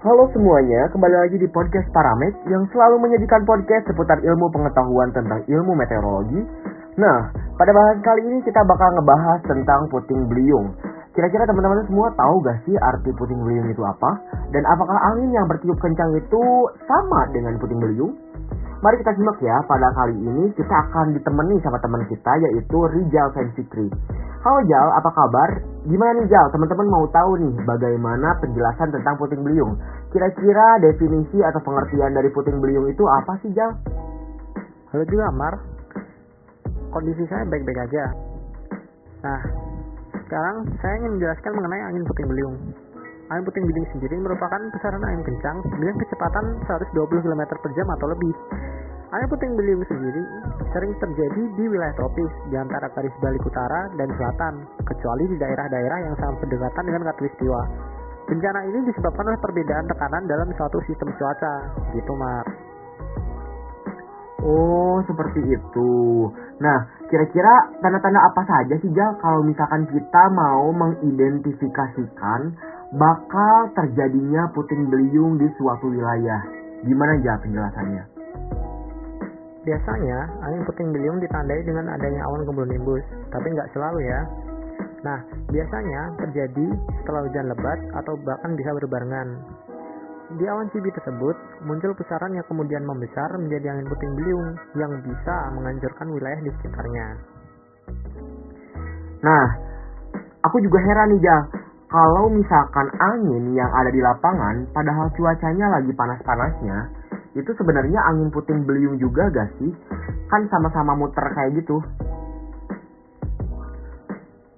Halo semuanya, kembali lagi di podcast Paramek yang selalu menyajikan podcast seputar ilmu pengetahuan tentang ilmu meteorologi. Nah, pada bahasan kali ini kita bakal ngebahas tentang puting beliung. Kira-kira teman-teman semua tahu gak sih arti puting beliung itu apa? Dan apakah angin yang bertiup kencang itu sama dengan puting beliung? Mari kita simak ya, pada kali ini kita akan ditemani sama teman kita yaitu Rijal Fensikri. Halo Jal, apa kabar? Gimana nih Jal, teman-teman mau tahu nih bagaimana penjelasan tentang puting beliung. Kira-kira definisi atau pengertian dari puting beliung itu apa sih Jal? Halo juga Mar, kondisi saya baik-baik aja. Nah, sekarang saya ingin menjelaskan mengenai angin puting beliung. Angin puting beliung sendiri merupakan pusaran angin kencang dengan kecepatan 120 km per jam atau lebih. Angin puting beliung sendiri sering terjadi di wilayah tropis di antara garis balik utara dan selatan, kecuali di daerah-daerah yang sangat berdekatan dengan katulistiwa. Bencana ini disebabkan oleh perbedaan tekanan dalam suatu sistem cuaca, gitu Mar. Oh, seperti itu. Nah, kira-kira tanda-tanda apa saja sih Jal kalau misalkan kita mau mengidentifikasikan bakal terjadinya puting beliung di suatu wilayah? Gimana Jal penjelasannya? Biasanya, angin puting beliung ditandai dengan adanya awan cumulonimbus, tapi nggak selalu ya. Nah, biasanya terjadi setelah hujan lebat atau bahkan bisa berbarengan. Di awan cibi tersebut, muncul pusaran yang kemudian membesar menjadi angin puting beliung yang bisa menghancurkan wilayah di sekitarnya. Nah, aku juga heran nih, Jal. Kalau misalkan angin yang ada di lapangan, padahal cuacanya lagi panas-panasnya, itu sebenarnya angin puting beliung juga gak sih? Kan sama-sama muter kayak gitu.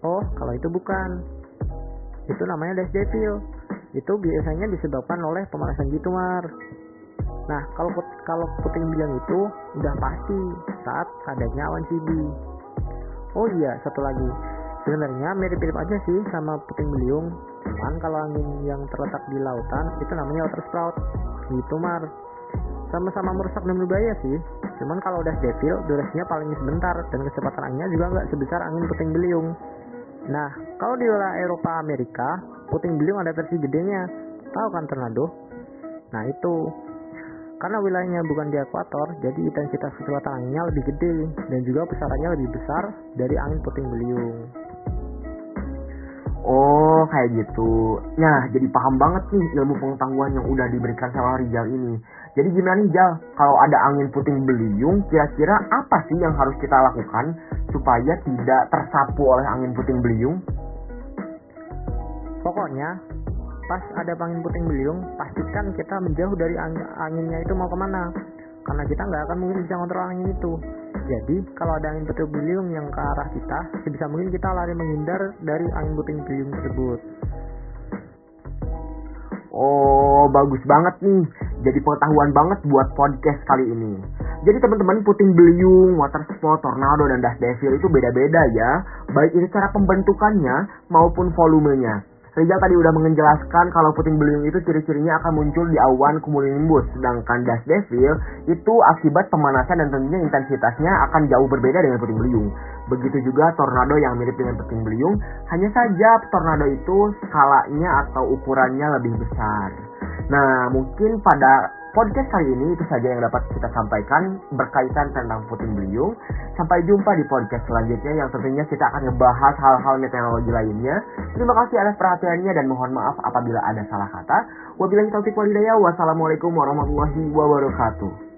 Oh, kalau itu bukan. Itu namanya dash devil. Itu biasanya disebabkan oleh pemanasan gitu, Mar. Nah, kalau kalau puting beliung itu udah pasti saat adanya awan cibi. Oh iya, satu lagi. Sebenarnya mirip-mirip aja sih sama puting beliung. Cuman kalau angin yang terletak di lautan itu namanya water sprout. Gitu, Mar sama-sama merusak dan berbahaya sih. Cuman kalau udah devil, durasinya paling sebentar dan kecepatan anginnya juga nggak sebesar angin puting beliung. Nah, kalau di wilayah Eropa Amerika, puting beliung ada versi gedenya. Tahu kan tornado? Nah itu, karena wilayahnya bukan di ekuator, jadi intensitas kecepatan anginnya lebih gede dan juga pusarannya lebih besar dari angin puting beliung. Oh, kayak gitu. Nah, jadi paham banget nih ilmu pengetahuan yang udah diberikan sama Rijal ini. Jadi gimana nih Jal, kalau ada angin puting beliung, kira-kira apa sih yang harus kita lakukan supaya tidak tersapu oleh angin puting beliung? Pokoknya, pas ada angin puting beliung, pastikan kita menjauh dari anginnya itu mau ke mana. Karena kita nggak akan mungkin bisa kontrol angin itu. Jadi, kalau ada angin puting beliung yang ke arah kita, sebisa mungkin kita lari menghindar dari angin puting beliung tersebut. Oh, bagus banget nih jadi pengetahuan banget buat podcast kali ini. Jadi teman-teman puting beliung, water sport, tornado, dan dust devil itu beda-beda ya. Baik itu cara pembentukannya maupun volumenya. Rizal tadi udah menjelaskan kalau puting beliung itu ciri-cirinya akan muncul di awan cumulonimbus, sedangkan dust devil itu akibat pemanasan dan tentunya intensitasnya akan jauh berbeda dengan puting beliung. Begitu juga tornado yang mirip dengan puting beliung, hanya saja tornado itu skalanya atau ukurannya lebih besar. Nah, mungkin pada podcast kali ini itu saja yang dapat kita sampaikan berkaitan tentang puting beliung. Sampai jumpa di podcast selanjutnya yang tentunya kita akan ngebahas hal-hal meteorologi lainnya. Terima kasih atas perhatiannya dan mohon maaf apabila ada salah kata. Wabillahi taufiq walhidayah. Wassalamualaikum warahmatullahi wabarakatuh.